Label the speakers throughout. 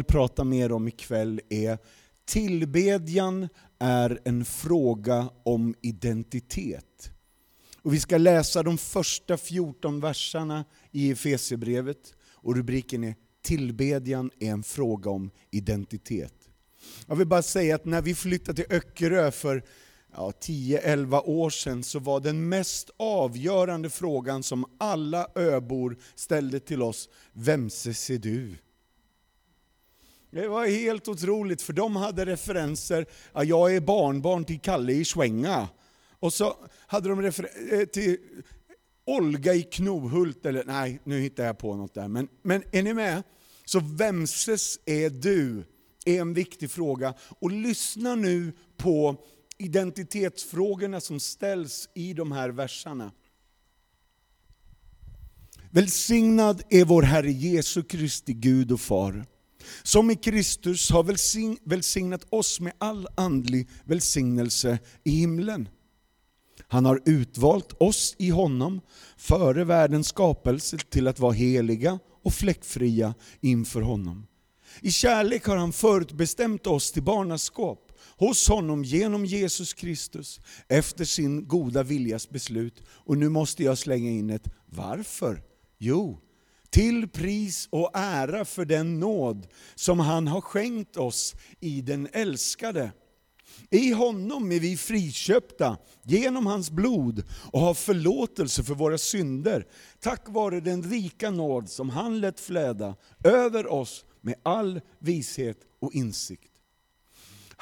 Speaker 1: vill prata mer om ikväll är tillbedjan är en fråga om identitet. Och vi ska läsa de första 14 verserna i Efesierbrevet och rubriken är Tillbedjan är en fråga om identitet. Jag vill bara säga att när vi flyttade till Öckerö för ja, 10-11 år sedan så var den mest avgörande frågan som alla öbor ställde till oss, vemse ser du? Det var helt otroligt, för de hade referenser, ja, jag är barnbarn till Kalle i Svänga. Och så hade de referenser eh, till Olga i Knohult, eller nej, nu hittar jag på något där. Men, men är ni med? Så vemses är du? är en viktig fråga. Och lyssna nu på identitetsfrågorna som ställs i de här verserna. Välsignad är vår Herre Jesu Kristi Gud och Far, som i Kristus har välsignat oss med all andlig välsignelse i himlen. Han har utvalt oss i honom före världens skapelse till att vara heliga och fläckfria inför honom. I kärlek har han förutbestämt oss till barnaskap hos honom genom Jesus Kristus efter sin goda viljas beslut. Och nu måste jag slänga in ett varför? Jo, till pris och ära för den nåd som han har skänkt oss i den älskade. I honom är vi friköpta genom hans blod och har förlåtelse för våra synder, tack vare den rika nåd som han lät fläda över oss med all vishet och insikt.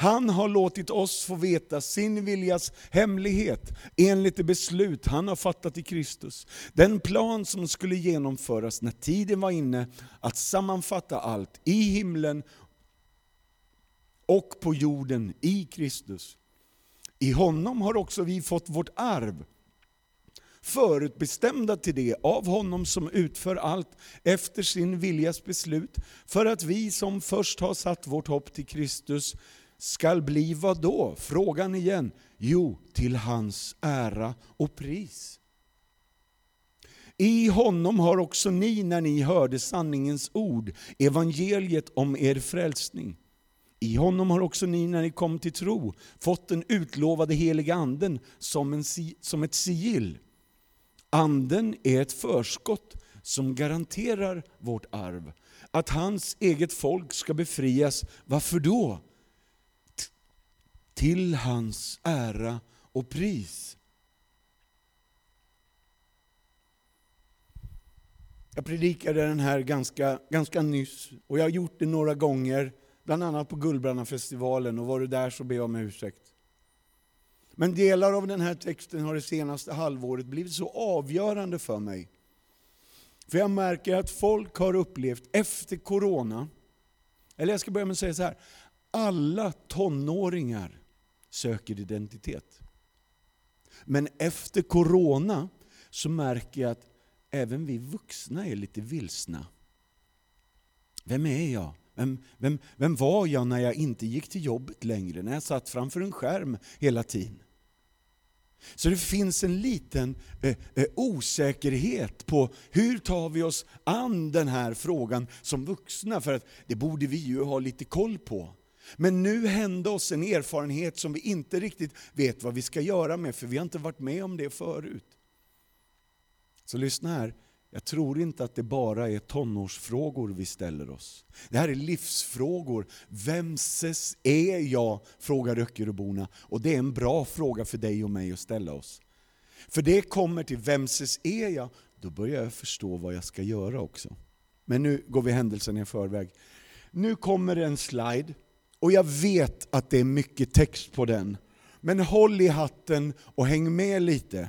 Speaker 1: Han har låtit oss få veta sin viljas hemlighet enligt det beslut han har fattat i Kristus. Den plan som skulle genomföras när tiden var inne att sammanfatta allt i himlen och på jorden i Kristus. I honom har också vi fått vårt arv, förutbestämda till det av honom som utför allt efter sin viljas beslut, för att vi som först har satt vårt hopp till Kristus skall bli vad då? Frågan igen. Jo, till hans ära och pris. I honom har också ni, när ni hörde sanningens ord, evangeliet om er frälsning. I honom har också ni, när ni kom till tro, fått den utlovade heliga anden som, en, som ett sigill. Anden är ett förskott som garanterar vårt arv. Att hans eget folk ska befrias, varför då? Till hans ära och pris. Jag predikade den här ganska, ganska nyss och jag har gjort det några gånger, bland annat på Gullbrannafestivalen och var du där så ber jag om ursäkt. Men delar av den här texten har det senaste halvåret blivit så avgörande för mig. För jag märker att folk har upplevt efter corona, eller jag ska börja med att säga så här, alla tonåringar söker identitet. Men efter corona så märker jag att även vi vuxna är lite vilsna. Vem är jag? Vem, vem, vem var jag när jag inte gick till jobbet längre? När jag satt framför en skärm hela tiden? Så det finns en liten eh, eh, osäkerhet på hur tar vi oss an den här frågan som vuxna, för att det borde vi ju ha lite koll på. Men nu hände oss en erfarenhet som vi inte riktigt vet vad vi ska göra med, för vi har inte varit med om det förut. Så lyssna här, jag tror inte att det bara är tonårsfrågor vi ställer oss. Det här är livsfrågor. Vemses är jag? frågar Öckeröborna. Och det är en bra fråga för dig och mig att ställa oss. För det kommer till vemses är jag? Då börjar jag förstå vad jag ska göra också. Men nu går vi händelsen i förväg. Nu kommer en slide, och jag vet att det är mycket text på den. Men håll i hatten och häng med lite.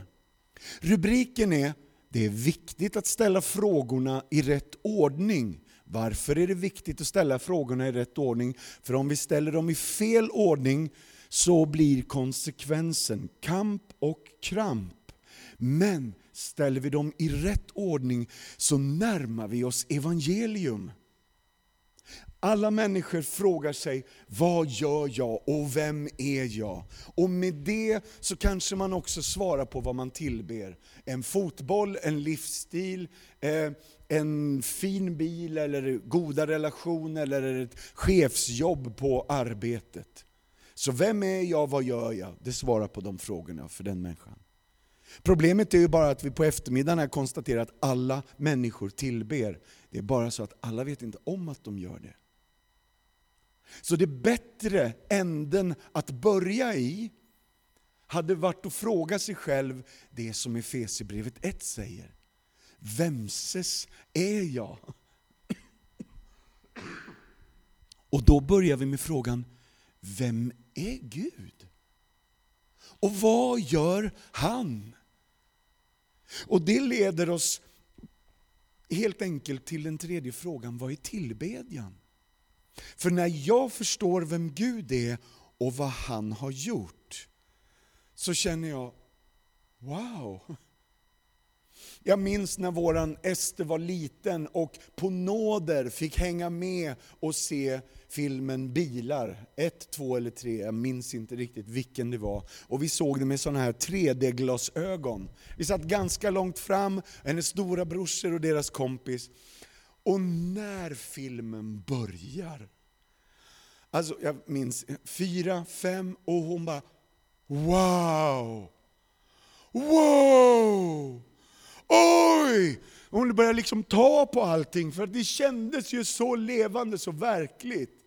Speaker 1: Rubriken är det är viktigt att ställa frågorna i rätt ordning. Varför är det viktigt att ställa frågorna i rätt ordning? För om vi ställer dem i fel ordning så blir konsekvensen kamp och kramp. Men ställer vi dem i rätt ordning så närmar vi oss evangelium. Alla människor frågar sig, vad gör jag och vem är jag? Och med det så kanske man också svarar på vad man tillber. En fotboll, en livsstil, eh, en fin bil, eller goda relationer, eller ett chefsjobb på arbetet. Så vem är jag, vad gör jag? Det svarar på de frågorna för den människan. Problemet är ju bara att vi på eftermiddagen här konstaterar att alla människor tillber. Det är bara så att alla vet inte om att de gör det. Så det bättre änden att börja i hade varit att fråga sig själv det som Efesierbrevet 1 säger. Vemses är jag? Och då börjar vi med frågan, vem är Gud? Och vad gör han? Och det leder oss helt enkelt till den tredje frågan, vad är tillbedjan? För när jag förstår vem Gud är och vad han har gjort, så känner jag, wow! Jag minns när våran Ester var liten och på nåder fick hänga med och se filmen Bilar. Ett, två eller tre, jag minns inte riktigt vilken det var. Och vi såg det med sådana här 3D-glasögon. Vi satt ganska långt fram, hennes stora brorsor och deras kompis. Och när filmen börjar, alltså jag minns fyra, fem och hon bara Wow! Wow! Oj! Hon började liksom ta på allting, för det kändes ju så levande, så verkligt.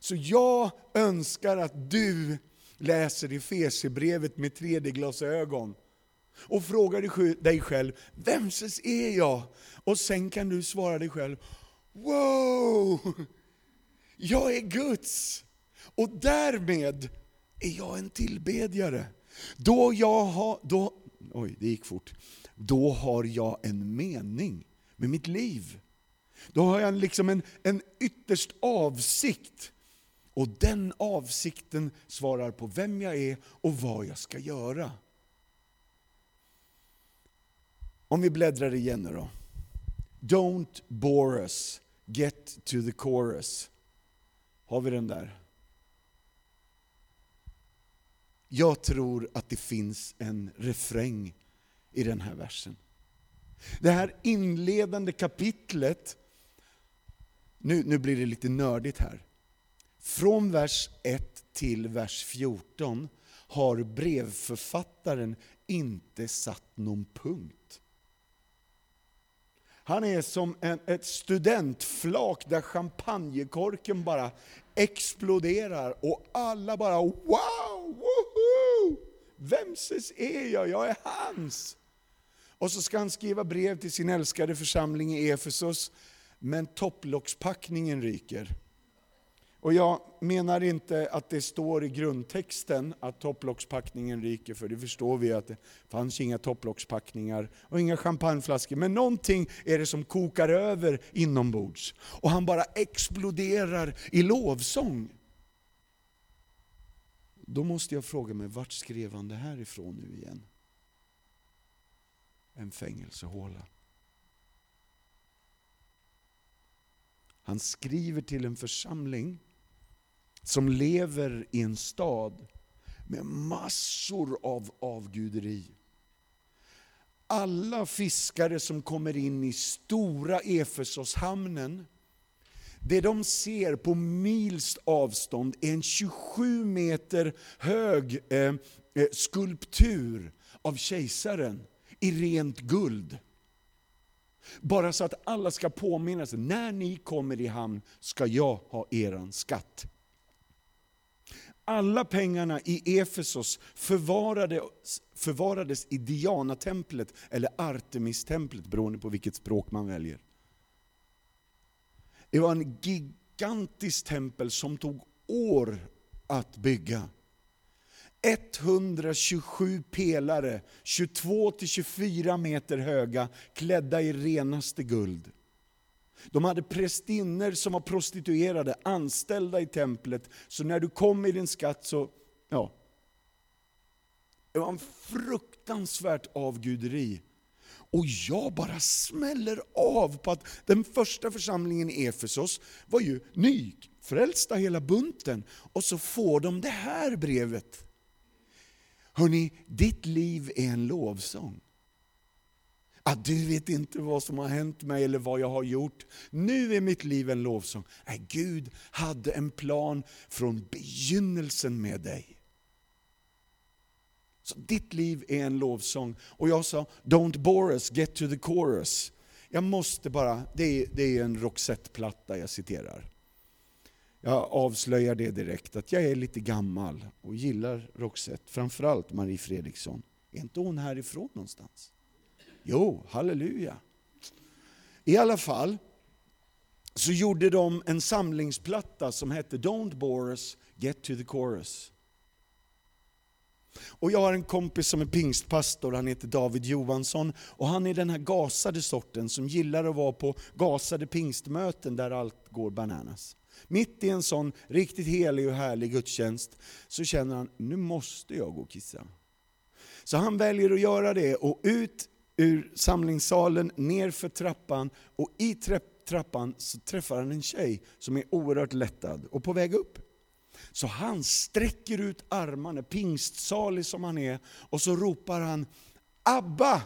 Speaker 1: Så jag önskar att du läser Efesierbrevet med 3D-glasögon och frågar dig själv, vemses är jag? Och sen kan du svara dig själv, wow! Jag är Guds! Och därmed är jag en tillbedjare. Då jag har, då, oj det gick fort då har jag en mening med mitt liv. Då har jag liksom en, en ytterst avsikt. Och den avsikten svarar på vem jag är och vad jag ska göra. Om vi bläddrar igen nu då. Don't bore us, get to the chorus. Har vi den där? Jag tror att det finns en refräng i den här versen. Det här inledande kapitlet, nu, nu blir det lite nördigt här. Från vers 1 till vers 14 har brevförfattaren inte satt någon punkt. Han är som en, ett studentflak där champagnekorken bara exploderar och alla bara wow, woho! Vemses är jag? Jag är hans! Och så ska han skriva brev till sin älskade församling i Efesos, men topplockspackningen ryker. Och jag menar inte att det står i grundtexten att topplockspackningen ryker, för det förstår vi att det fanns inga topplockspackningar och inga champagneflaskor. Men någonting är det som kokar över inombords. Och han bara exploderar i lovsång. Då måste jag fråga mig, vart skrev han det här ifrån nu igen? en fängelsehåla. Han skriver till en församling som lever i en stad med massor av avguderi. Alla fiskare som kommer in i stora Efesoshamnen, det de ser på mils avstånd är en 27 meter hög eh, eh, skulptur av kejsaren i rent guld. Bara så att alla ska påminna sig, när ni kommer i hamn ska jag ha eran skatt. Alla pengarna i Efesos förvarades, förvarades i Diana-templet eller Artemis-templet, beroende på vilket språk man väljer. Det var en gigantisk tempel som tog år att bygga. 127 pelare, 22-24 meter höga, klädda i renaste guld. De hade prästinnor som var prostituerade, anställda i templet. Så när du kom i din skatt så, ja. Det var en fruktansvärt avguderi. Och jag bara smäller av på att den första församlingen i Efesos var ju nyfrälsta hela bunten. Och så får de det här brevet. Hörni, ditt liv är en lovsång. Att du vet inte vad som har hänt mig eller vad jag har gjort. Nu är mitt liv en lovsång. Nej, Gud hade en plan från begynnelsen med dig. Så ditt liv är en lovsång. Och jag sa, don't bore us, get to the chorus. Jag måste bara, det är, det är en Roxette-platta jag citerar. Jag avslöjar det direkt, att jag är lite gammal och gillar Roxette, framförallt Marie Fredriksson. Är inte hon härifrån någonstans? Jo, halleluja. I alla fall så gjorde de en samlingsplatta som hette Don't bore us, get to the chorus. Och jag har en kompis som är pingstpastor, han heter David Johansson. Och han är den här gasade sorten som gillar att vara på gasade pingstmöten där allt går bananas. Mitt i en sån riktigt helig och härlig gudstjänst så känner han, nu måste jag gå och kissa. Så han väljer att göra det och ut ur samlingssalen, ner för trappan och i trappan så träffar han en tjej som är oerhört lättad och på väg upp. Så han sträcker ut armarna, pingstsalig som han är, och så ropar han Abba!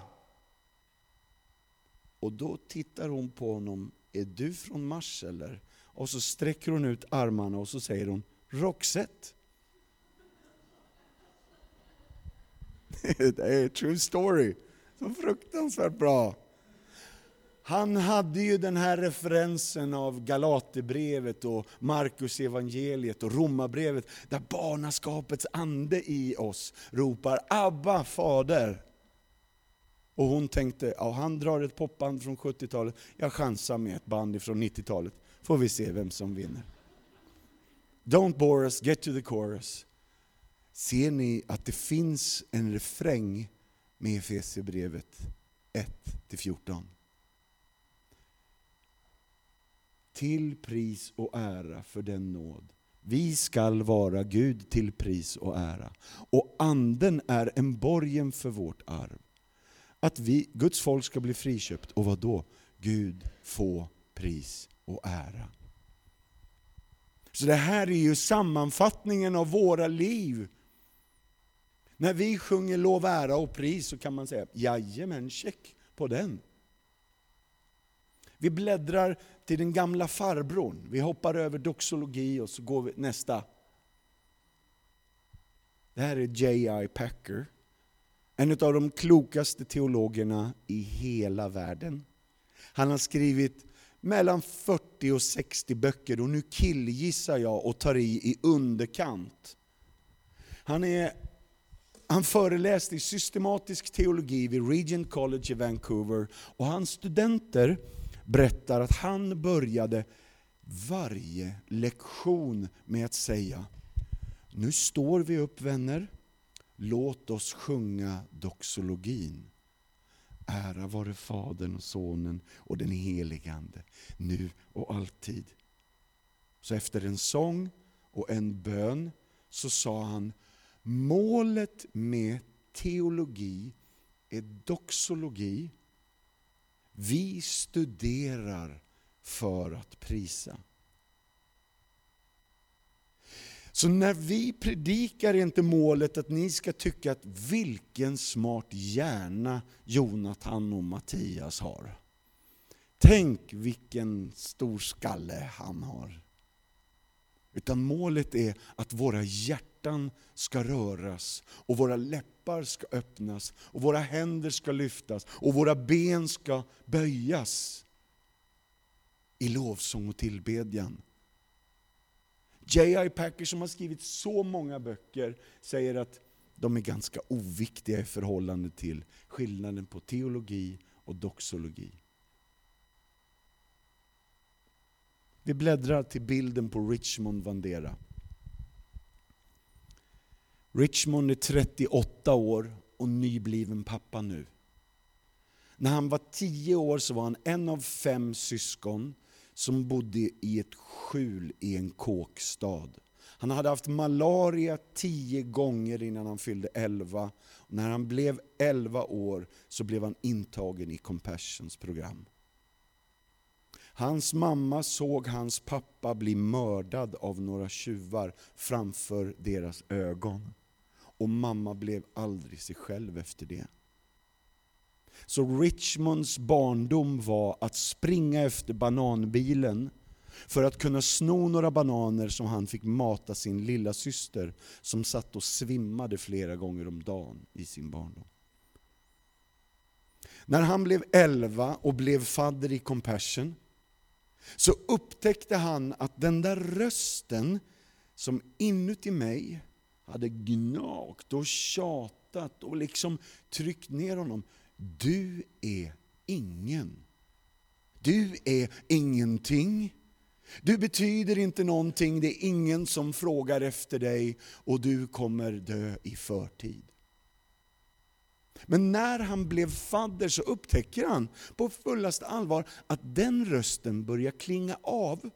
Speaker 1: Och då tittar hon på honom, är du från Mars eller? Och så sträcker hon ut armarna och så säger hon Roxette. Det är en true story. Så fruktansvärt bra. Han hade ju den här referensen av Galaterbrevet och Markus evangeliet och Romarbrevet där barnaskapets ande i oss ropar Abba, Fader. Och hon tänkte, ja han drar ett popband från 70-talet, jag chansar med ett band från 90-talet, får vi se vem som vinner. Don't bore us, get to the chorus. Ser ni att det finns en refräng med Efesierbrevet 1-14? till pris och ära för den nåd. Vi skall vara Gud till pris och ära. Och anden är en borgen för vårt arv. Att vi, Guds folk ska bli friköpt, och vad då? Gud få pris och ära. Så det här är ju sammanfattningen av våra liv. När vi sjunger lov, ära och pris så kan man säga, jajamän, check på den. Vi bläddrar till den gamla farbrorn. Vi hoppar över doxologi och så går vi nästa. Det här är J.I. Packer. En av de klokaste teologerna i hela världen. Han har skrivit mellan 40 och 60 böcker och nu killgissar jag och tar i i underkant. Han, är, han föreläste i systematisk teologi vid Regent College i Vancouver och hans studenter berättar att han började varje lektion med att säga, nu står vi upp vänner, låt oss sjunga doxologin. Ära vare Fadern och Sonen och den helige Ande, nu och alltid. Så efter en sång och en bön så sa han, målet med teologi är doxologi, vi studerar för att prisa. Så när vi predikar är inte målet att ni ska tycka att vilken smart hjärna Jonathan och Mattias har. Tänk vilken stor skalle han har. Utan målet är att våra hjärtan ska röras och våra läppar ska öppnas och våra händer ska lyftas och våra ben ska böjas i lovsång och tillbedjan. J.I. Packer som har skrivit så många böcker säger att de är ganska oviktiga i förhållande till skillnaden på teologi och doxologi. Vi bläddrar till bilden på Richmond Vandera. Richmond är 38 år och nybliven pappa nu. När han var 10 år så var han en av fem syskon som bodde i ett skjul i en kåkstad. Han hade haft malaria tio gånger innan han fyllde elva. När han blev elva år så blev han intagen i Compassions program. Hans mamma såg hans pappa bli mördad av några tjuvar framför deras ögon. Och mamma blev aldrig sig själv efter det. Så Richmonds barndom var att springa efter bananbilen för att kunna sno några bananer som han fick mata sin lilla syster som satt och svimmade flera gånger om dagen i sin barndom. När han blev 11 och blev fadder i Compassion så upptäckte han att den där rösten som inuti mig hade gnagt och tjatat och liksom tryckt ner honom. Du är ingen. Du är ingenting. Du betyder inte någonting, det är ingen som frågar efter dig och du kommer dö i förtid. Men när han blev fadder så upptäcker han på fullaste allvar att den rösten börjar klinga av.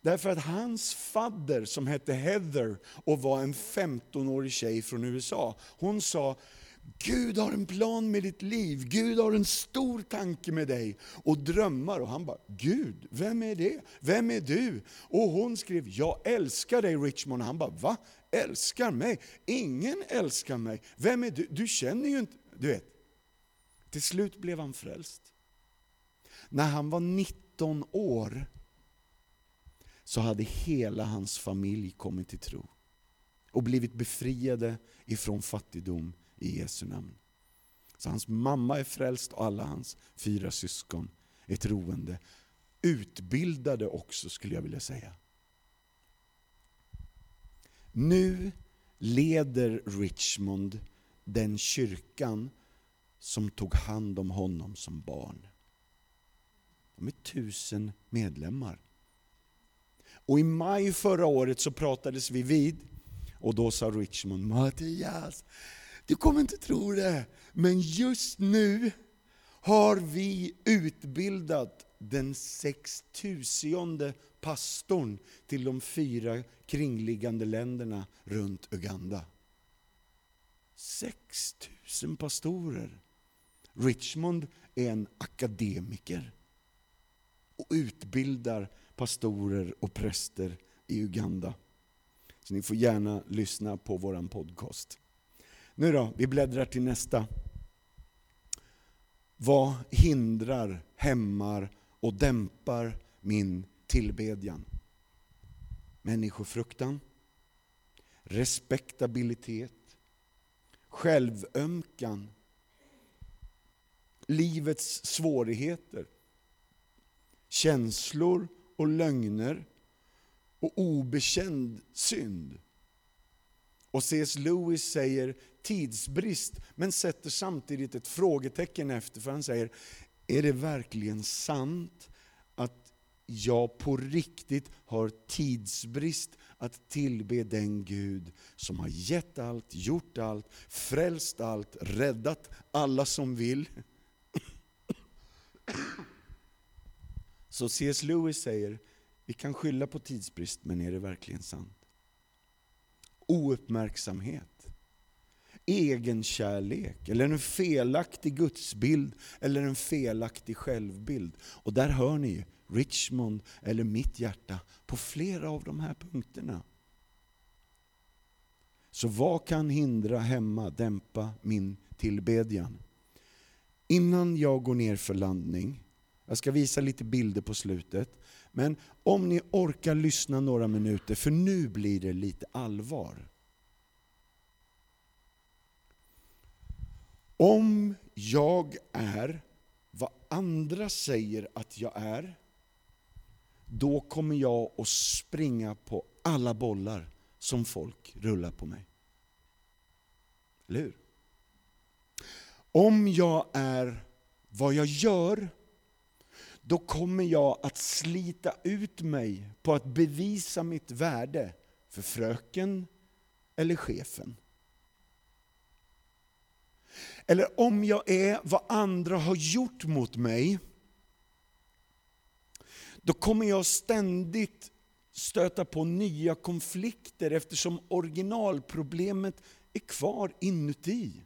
Speaker 1: Därför att hans fadder som hette Heather och var en 15-årig tjej från USA, hon sa Gud har en plan med ditt liv, Gud har en stor tanke med dig och drömmar. Och han bara, Gud, vem är det? Vem är du? Och hon skrev, jag älskar dig Richmond. Och han bara, va? Älskar mig? Ingen älskar mig. Vem är du? Du känner ju inte, du vet. Till slut blev han frälst. När han var 19 år så hade hela hans familj kommit till tro och blivit befriade ifrån fattigdom i Jesu namn. Så hans mamma är frälst och alla hans fyra syskon är troende. Utbildade också skulle jag vilja säga. Nu leder Richmond den kyrkan som tog hand om honom som barn. De är tusen medlemmar. Och i maj förra året så pratades vi vid och då sa Richmond, Mattias, du kommer inte tro det, men just nu har vi utbildat den sextusionde pastorn till de fyra kringliggande länderna runt Uganda. 6000 pastorer. Richmond är en akademiker och utbildar pastorer och präster i Uganda. Så ni får gärna lyssna på vår podcast. Nu då, vi bläddrar till nästa. Vad hindrar, hämmar och dämpar min tillbedjan? Människofruktan, respektabilitet, självömkan, livets svårigheter, känslor och lögner och obekänd synd. Och C.S. Lewis säger tidsbrist, men sätter samtidigt ett frågetecken efter, för han säger, är det verkligen sant att jag på riktigt har tidsbrist att tillbe den Gud som har gett allt, gjort allt, frälst allt, räddat alla som vill. Så C.S. Lewis säger, vi kan skylla på tidsbrist, men är det verkligen sant? Ouppmärksamhet egenkärlek, eller en felaktig gudsbild, eller en felaktig självbild. Och där hör ni Richmond, eller mitt hjärta, på flera av de här punkterna. Så vad kan hindra, hämma, dämpa min tillbedjan? Innan jag går ner för landning, jag ska visa lite bilder på slutet, men om ni orkar lyssna några minuter, för nu blir det lite allvar. Om jag är vad andra säger att jag är, då kommer jag att springa på alla bollar som folk rullar på mig. Eller hur? Om jag är vad jag gör, då kommer jag att slita ut mig på att bevisa mitt värde för fröken eller chefen. Eller om jag är vad andra har gjort mot mig, då kommer jag ständigt stöta på nya konflikter eftersom originalproblemet är kvar inuti.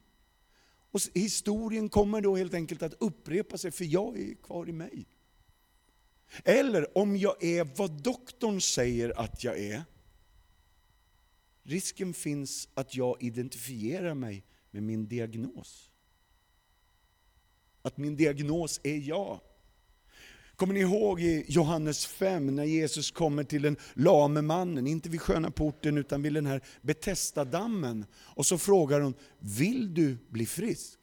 Speaker 1: Och historien kommer då helt enkelt att upprepa sig, för jag är kvar i mig. Eller om jag är vad doktorn säger att jag är, risken finns att jag identifierar mig med min diagnos. Att min diagnos är jag. Kommer ni ihåg i Johannes 5 när Jesus kommer till den lame mannen, inte vid sköna porten utan vid den här Betestadammen. Och så frågar hon, vill du bli frisk?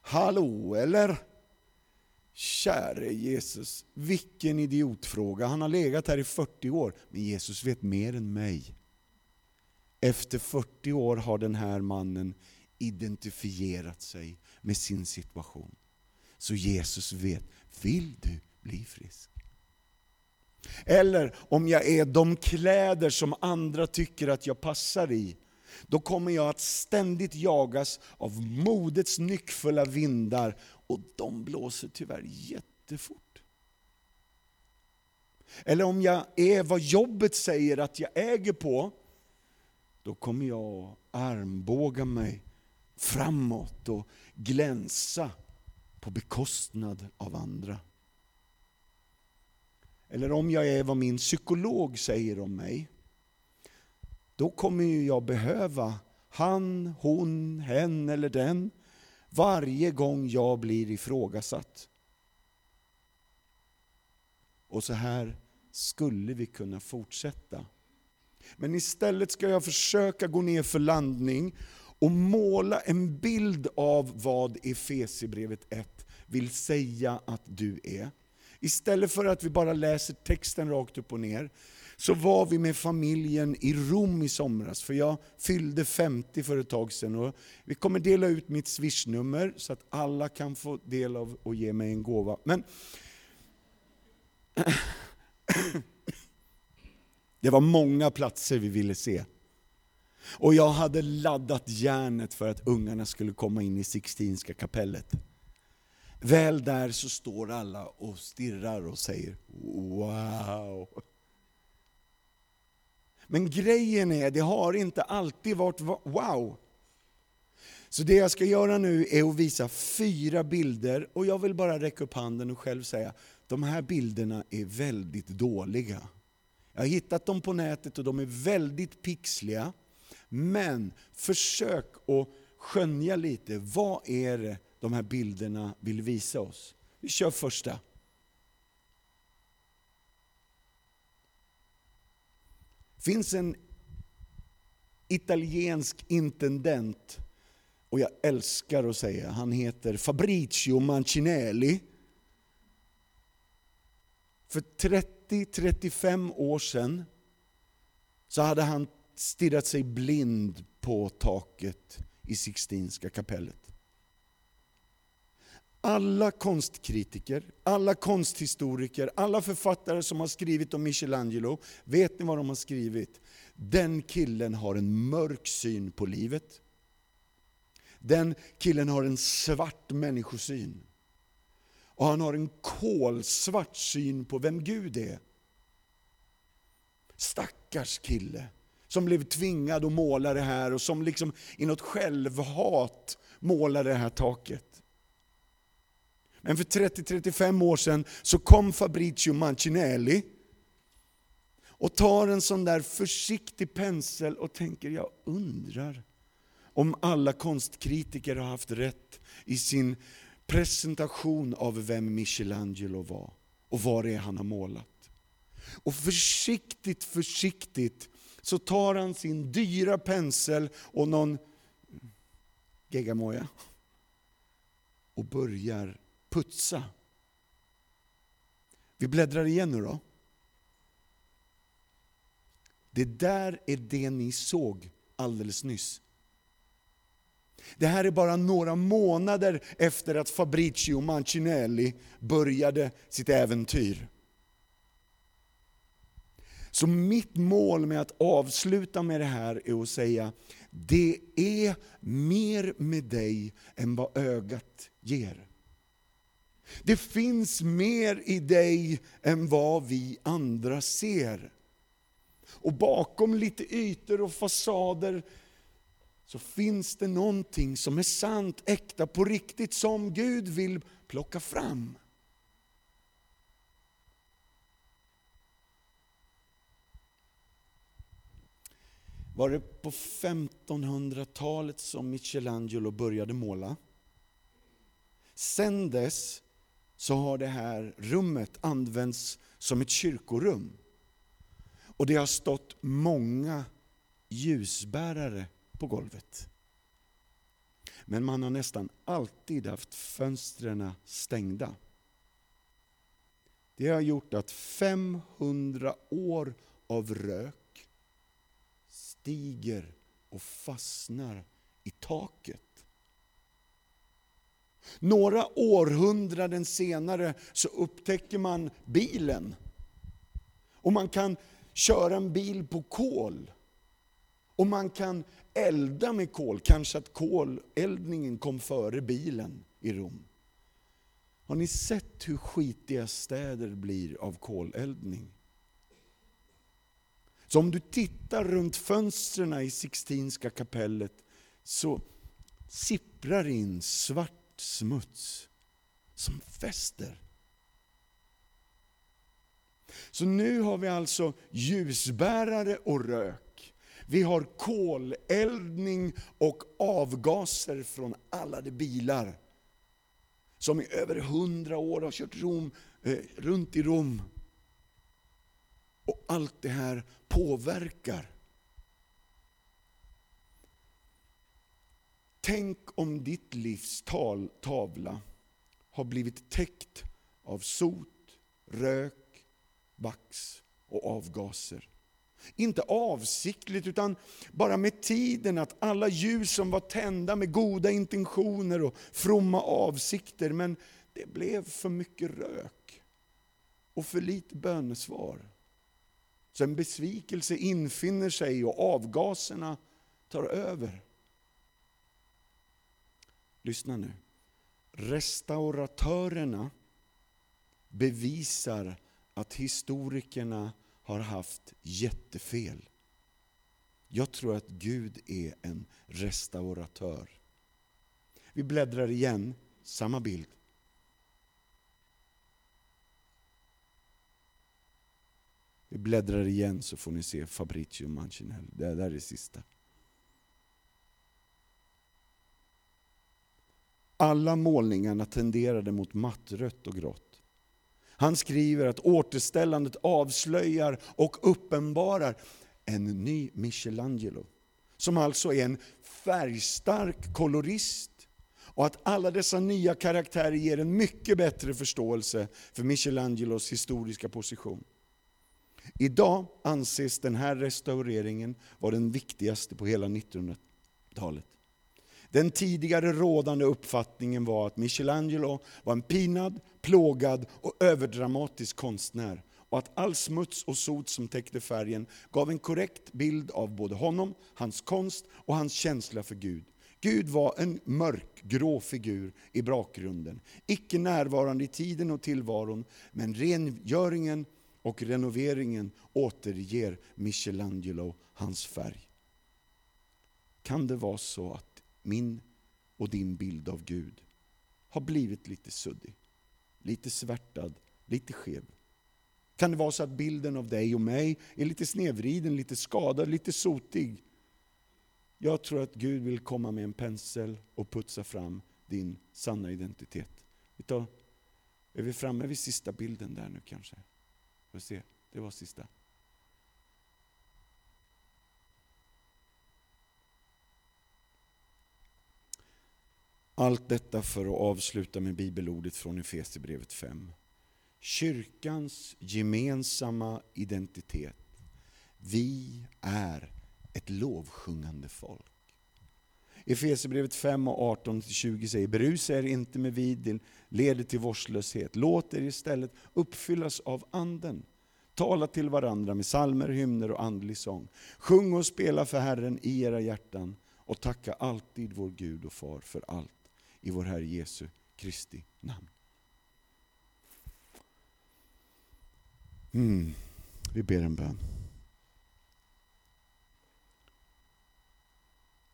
Speaker 1: Hallå eller? Käre Jesus, vilken idiotfråga. Han har legat här i 40 år, men Jesus vet mer än mig. Efter 40 år har den här mannen identifierat sig med sin situation. Så Jesus vet, vill du bli frisk? Eller om jag är de kläder som andra tycker att jag passar i, då kommer jag att ständigt jagas av modets nyckfulla vindar och de blåser tyvärr jättefort. Eller om jag är vad jobbet säger att jag äger på, då kommer jag att armbåga mig framåt och glänsa på bekostnad av andra. Eller om jag är vad min psykolog säger om mig, då kommer jag behöva han, hon, hen eller den varje gång jag blir ifrågasatt. Och så här skulle vi kunna fortsätta. Men istället ska jag försöka gå ner för landning och måla en bild av vad Efesierbrevet 1 vill säga att du är. Istället för att vi bara läser texten rakt upp och ner, så var vi med familjen i Rom i somras, för jag fyllde 50 för ett tag sedan. Och vi kommer dela ut mitt swishnummer så att alla kan få del av och ge mig en gåva. Men Det var många platser vi ville se. Och jag hade laddat järnet för att ungarna skulle komma in i Sixtinska kapellet. Väl där så står alla och stirrar och säger wow. Men grejen är, det har inte alltid varit wow. Så det jag ska göra nu är att visa fyra bilder och jag vill bara räcka upp handen och själv säga, de här bilderna är väldigt dåliga. Jag har hittat dem på nätet och de är väldigt pixliga. Men försök att skönja lite, vad är det de här bilderna vill visa oss? Vi kör första. Det finns en italiensk intendent, och jag älskar att säga, han heter Fabricio Mancinelli. För 30-35 år sedan så hade han stirrat sig blind på taket i Sixtinska kapellet. Alla konstkritiker, alla konsthistoriker, alla författare som har skrivit om Michelangelo, vet ni vad de har skrivit? Den killen har en mörk syn på livet. Den killen har en svart människosyn. Och han har en kolsvart syn på vem Gud är. Stackars kille som blev tvingad att måla det här och som liksom i något självhat målade det här taket. Men för 30-35 år sedan så kom Fabricio Mancinelli och tar en sån där försiktig pensel och tänker, jag undrar om alla konstkritiker har haft rätt i sin presentation av vem Michelangelo var och vad det är han har målat. Och försiktigt, försiktigt så tar han sin dyra pensel och någon geggamoja och börjar putsa. Vi bläddrar igen nu då. Det där är det ni såg alldeles nyss. Det här är bara några månader efter att Fabricio Mancinelli började sitt äventyr. Så mitt mål med att avsluta med det här är att säga, det är mer med dig än vad ögat ger. Det finns mer i dig än vad vi andra ser. Och bakom lite ytor och fasader så finns det någonting som är sant, äkta, på riktigt, som Gud vill plocka fram. Var det på 1500-talet som Michelangelo började måla? Sen dess så har det här rummet använts som ett kyrkorum. Och det har stått många ljusbärare på golvet. Men man har nästan alltid haft fönstren stängda. Det har gjort att 500 år av rök stiger och fastnar i taket. Några århundraden senare så upptäcker man bilen. Och man kan köra en bil på kol. Och man kan elda med kol, kanske att koleldningen kom före bilen i Rom. Har ni sett hur skitiga städer blir av koleldning? Så om du tittar runt fönstren i Sixtinska kapellet så sipprar in svart smuts som fäster. Så nu har vi alltså ljusbärare och rök. Vi har koleldning och avgaser från alla de bilar som i över hundra år har kört Rom, eh, runt i Rom. Och allt det här påverkar Tänk om ditt livs tal, tavla har blivit täckt av sot, rök, vax och avgaser. Inte avsiktligt, utan bara med tiden att alla ljus som var tända med goda intentioner och fromma avsikter, men det blev för mycket rök och för lite bönesvar. Så en besvikelse infinner sig och avgaserna tar över. Lyssna nu. Restauratörerna bevisar att historikerna har haft jättefel. Jag tror att Gud är en restauratör. Vi bläddrar igen, samma bild. Vi bläddrar igen så får ni se Fabricio Mancinelli. Det där är det sista. Alla målningarna tenderade mot mattrött och grått. Han skriver att återställandet avslöjar och uppenbarar en ny Michelangelo. Som alltså är en färgstark kolorist. Och att alla dessa nya karaktärer ger en mycket bättre förståelse för Michelangelos historiska position. Idag anses den här restaureringen vara den viktigaste på hela 1900-talet. Den tidigare rådande uppfattningen var att Michelangelo var en pinad, plågad och överdramatisk konstnär och att all smuts och sot som täckte färgen gav en korrekt bild av både honom, hans konst och hans känsla för Gud. Gud var en mörk, grå figur i bakgrunden, icke närvarande i tiden och tillvaron, men rengöringen och renoveringen återger Michelangelo hans färg. Kan det vara så att min och din bild av Gud har blivit lite suddig, lite svärtad, lite skev. Kan det vara så att bilden av dig och mig är lite snedvriden, lite skadad, lite sotig? Jag tror att Gud vill komma med en pensel och putsa fram din sanna identitet. Vi tar, är vi framme vid sista bilden där nu kanske? Får se, det var sista. Allt detta för att avsluta med bibelordet från Efesierbrevet 5. Kyrkans gemensamma identitet. Vi är ett lovsjungande folk. Efesierbrevet 5 och 18-20 säger, berusa er inte med vin, det leder till vårdslöshet. Låt er istället uppfyllas av anden. Tala till varandra med salmer, hymner och andlig sång. Sjung och spela för Herren i era hjärtan och tacka alltid vår Gud och Far för allt i vår Herre Jesu Kristi namn. Mm. Vi ber en bön.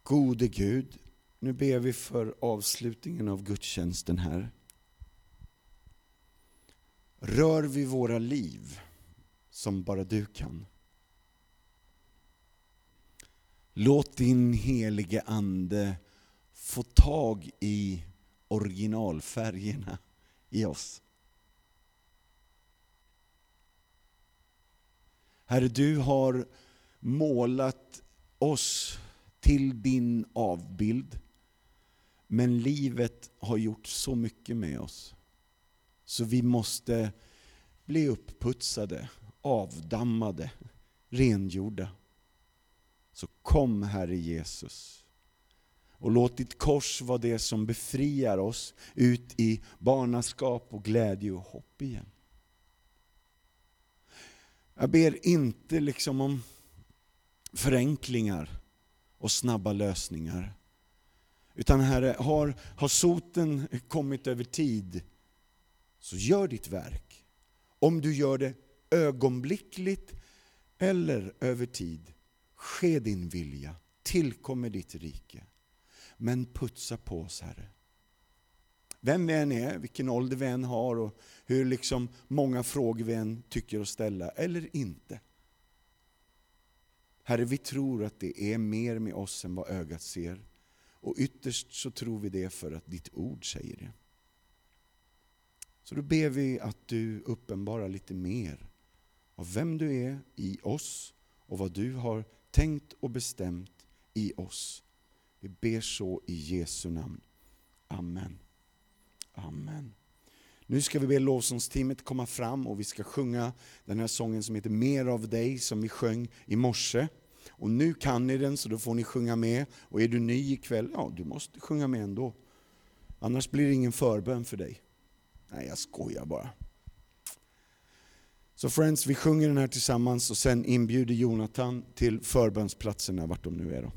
Speaker 1: Gode Gud, nu ber vi för avslutningen av gudstjänsten här. Rör vi våra liv som bara du kan. Låt din helige Ande få tag i originalfärgerna i oss. Herre, du har målat oss till din avbild. Men livet har gjort så mycket med oss. Så vi måste bli uppputsade, avdammade, rengjorda. Så kom Herre Jesus. Och låt ditt kors vara det som befriar oss ut i barnaskap och glädje och hopp igen. Jag ber inte liksom om förenklingar och snabba lösningar. Utan Herre, har, har soten kommit över tid, så gör ditt verk. Om du gör det ögonblickligt eller över tid, ske din vilja, tillkommer ditt rike. Men putsa på oss Herre. Vem vi än är, vilken ålder vi än har och hur liksom många frågor vi än tycker att ställa, eller inte. Herre, vi tror att det är mer med oss än vad ögat ser. Och ytterst så tror vi det för att ditt ord säger det. Så då ber vi att du uppenbarar lite mer av vem du är i oss och vad du har tänkt och bestämt i oss. Vi ber så i Jesu namn. Amen. Amen. Nu ska vi be lovsångsteamet komma fram och vi ska sjunga den här sången som heter Mer av dig som vi sjöng i morse. Och nu kan ni den så då får ni sjunga med. Och är du ny ikväll, ja du måste sjunga med ändå. Annars blir det ingen förbön för dig. Nej, jag skojar bara. Så friends, vi sjunger den här tillsammans och sen inbjuder Jonathan till förbönsplatserna, vart de nu är. Då.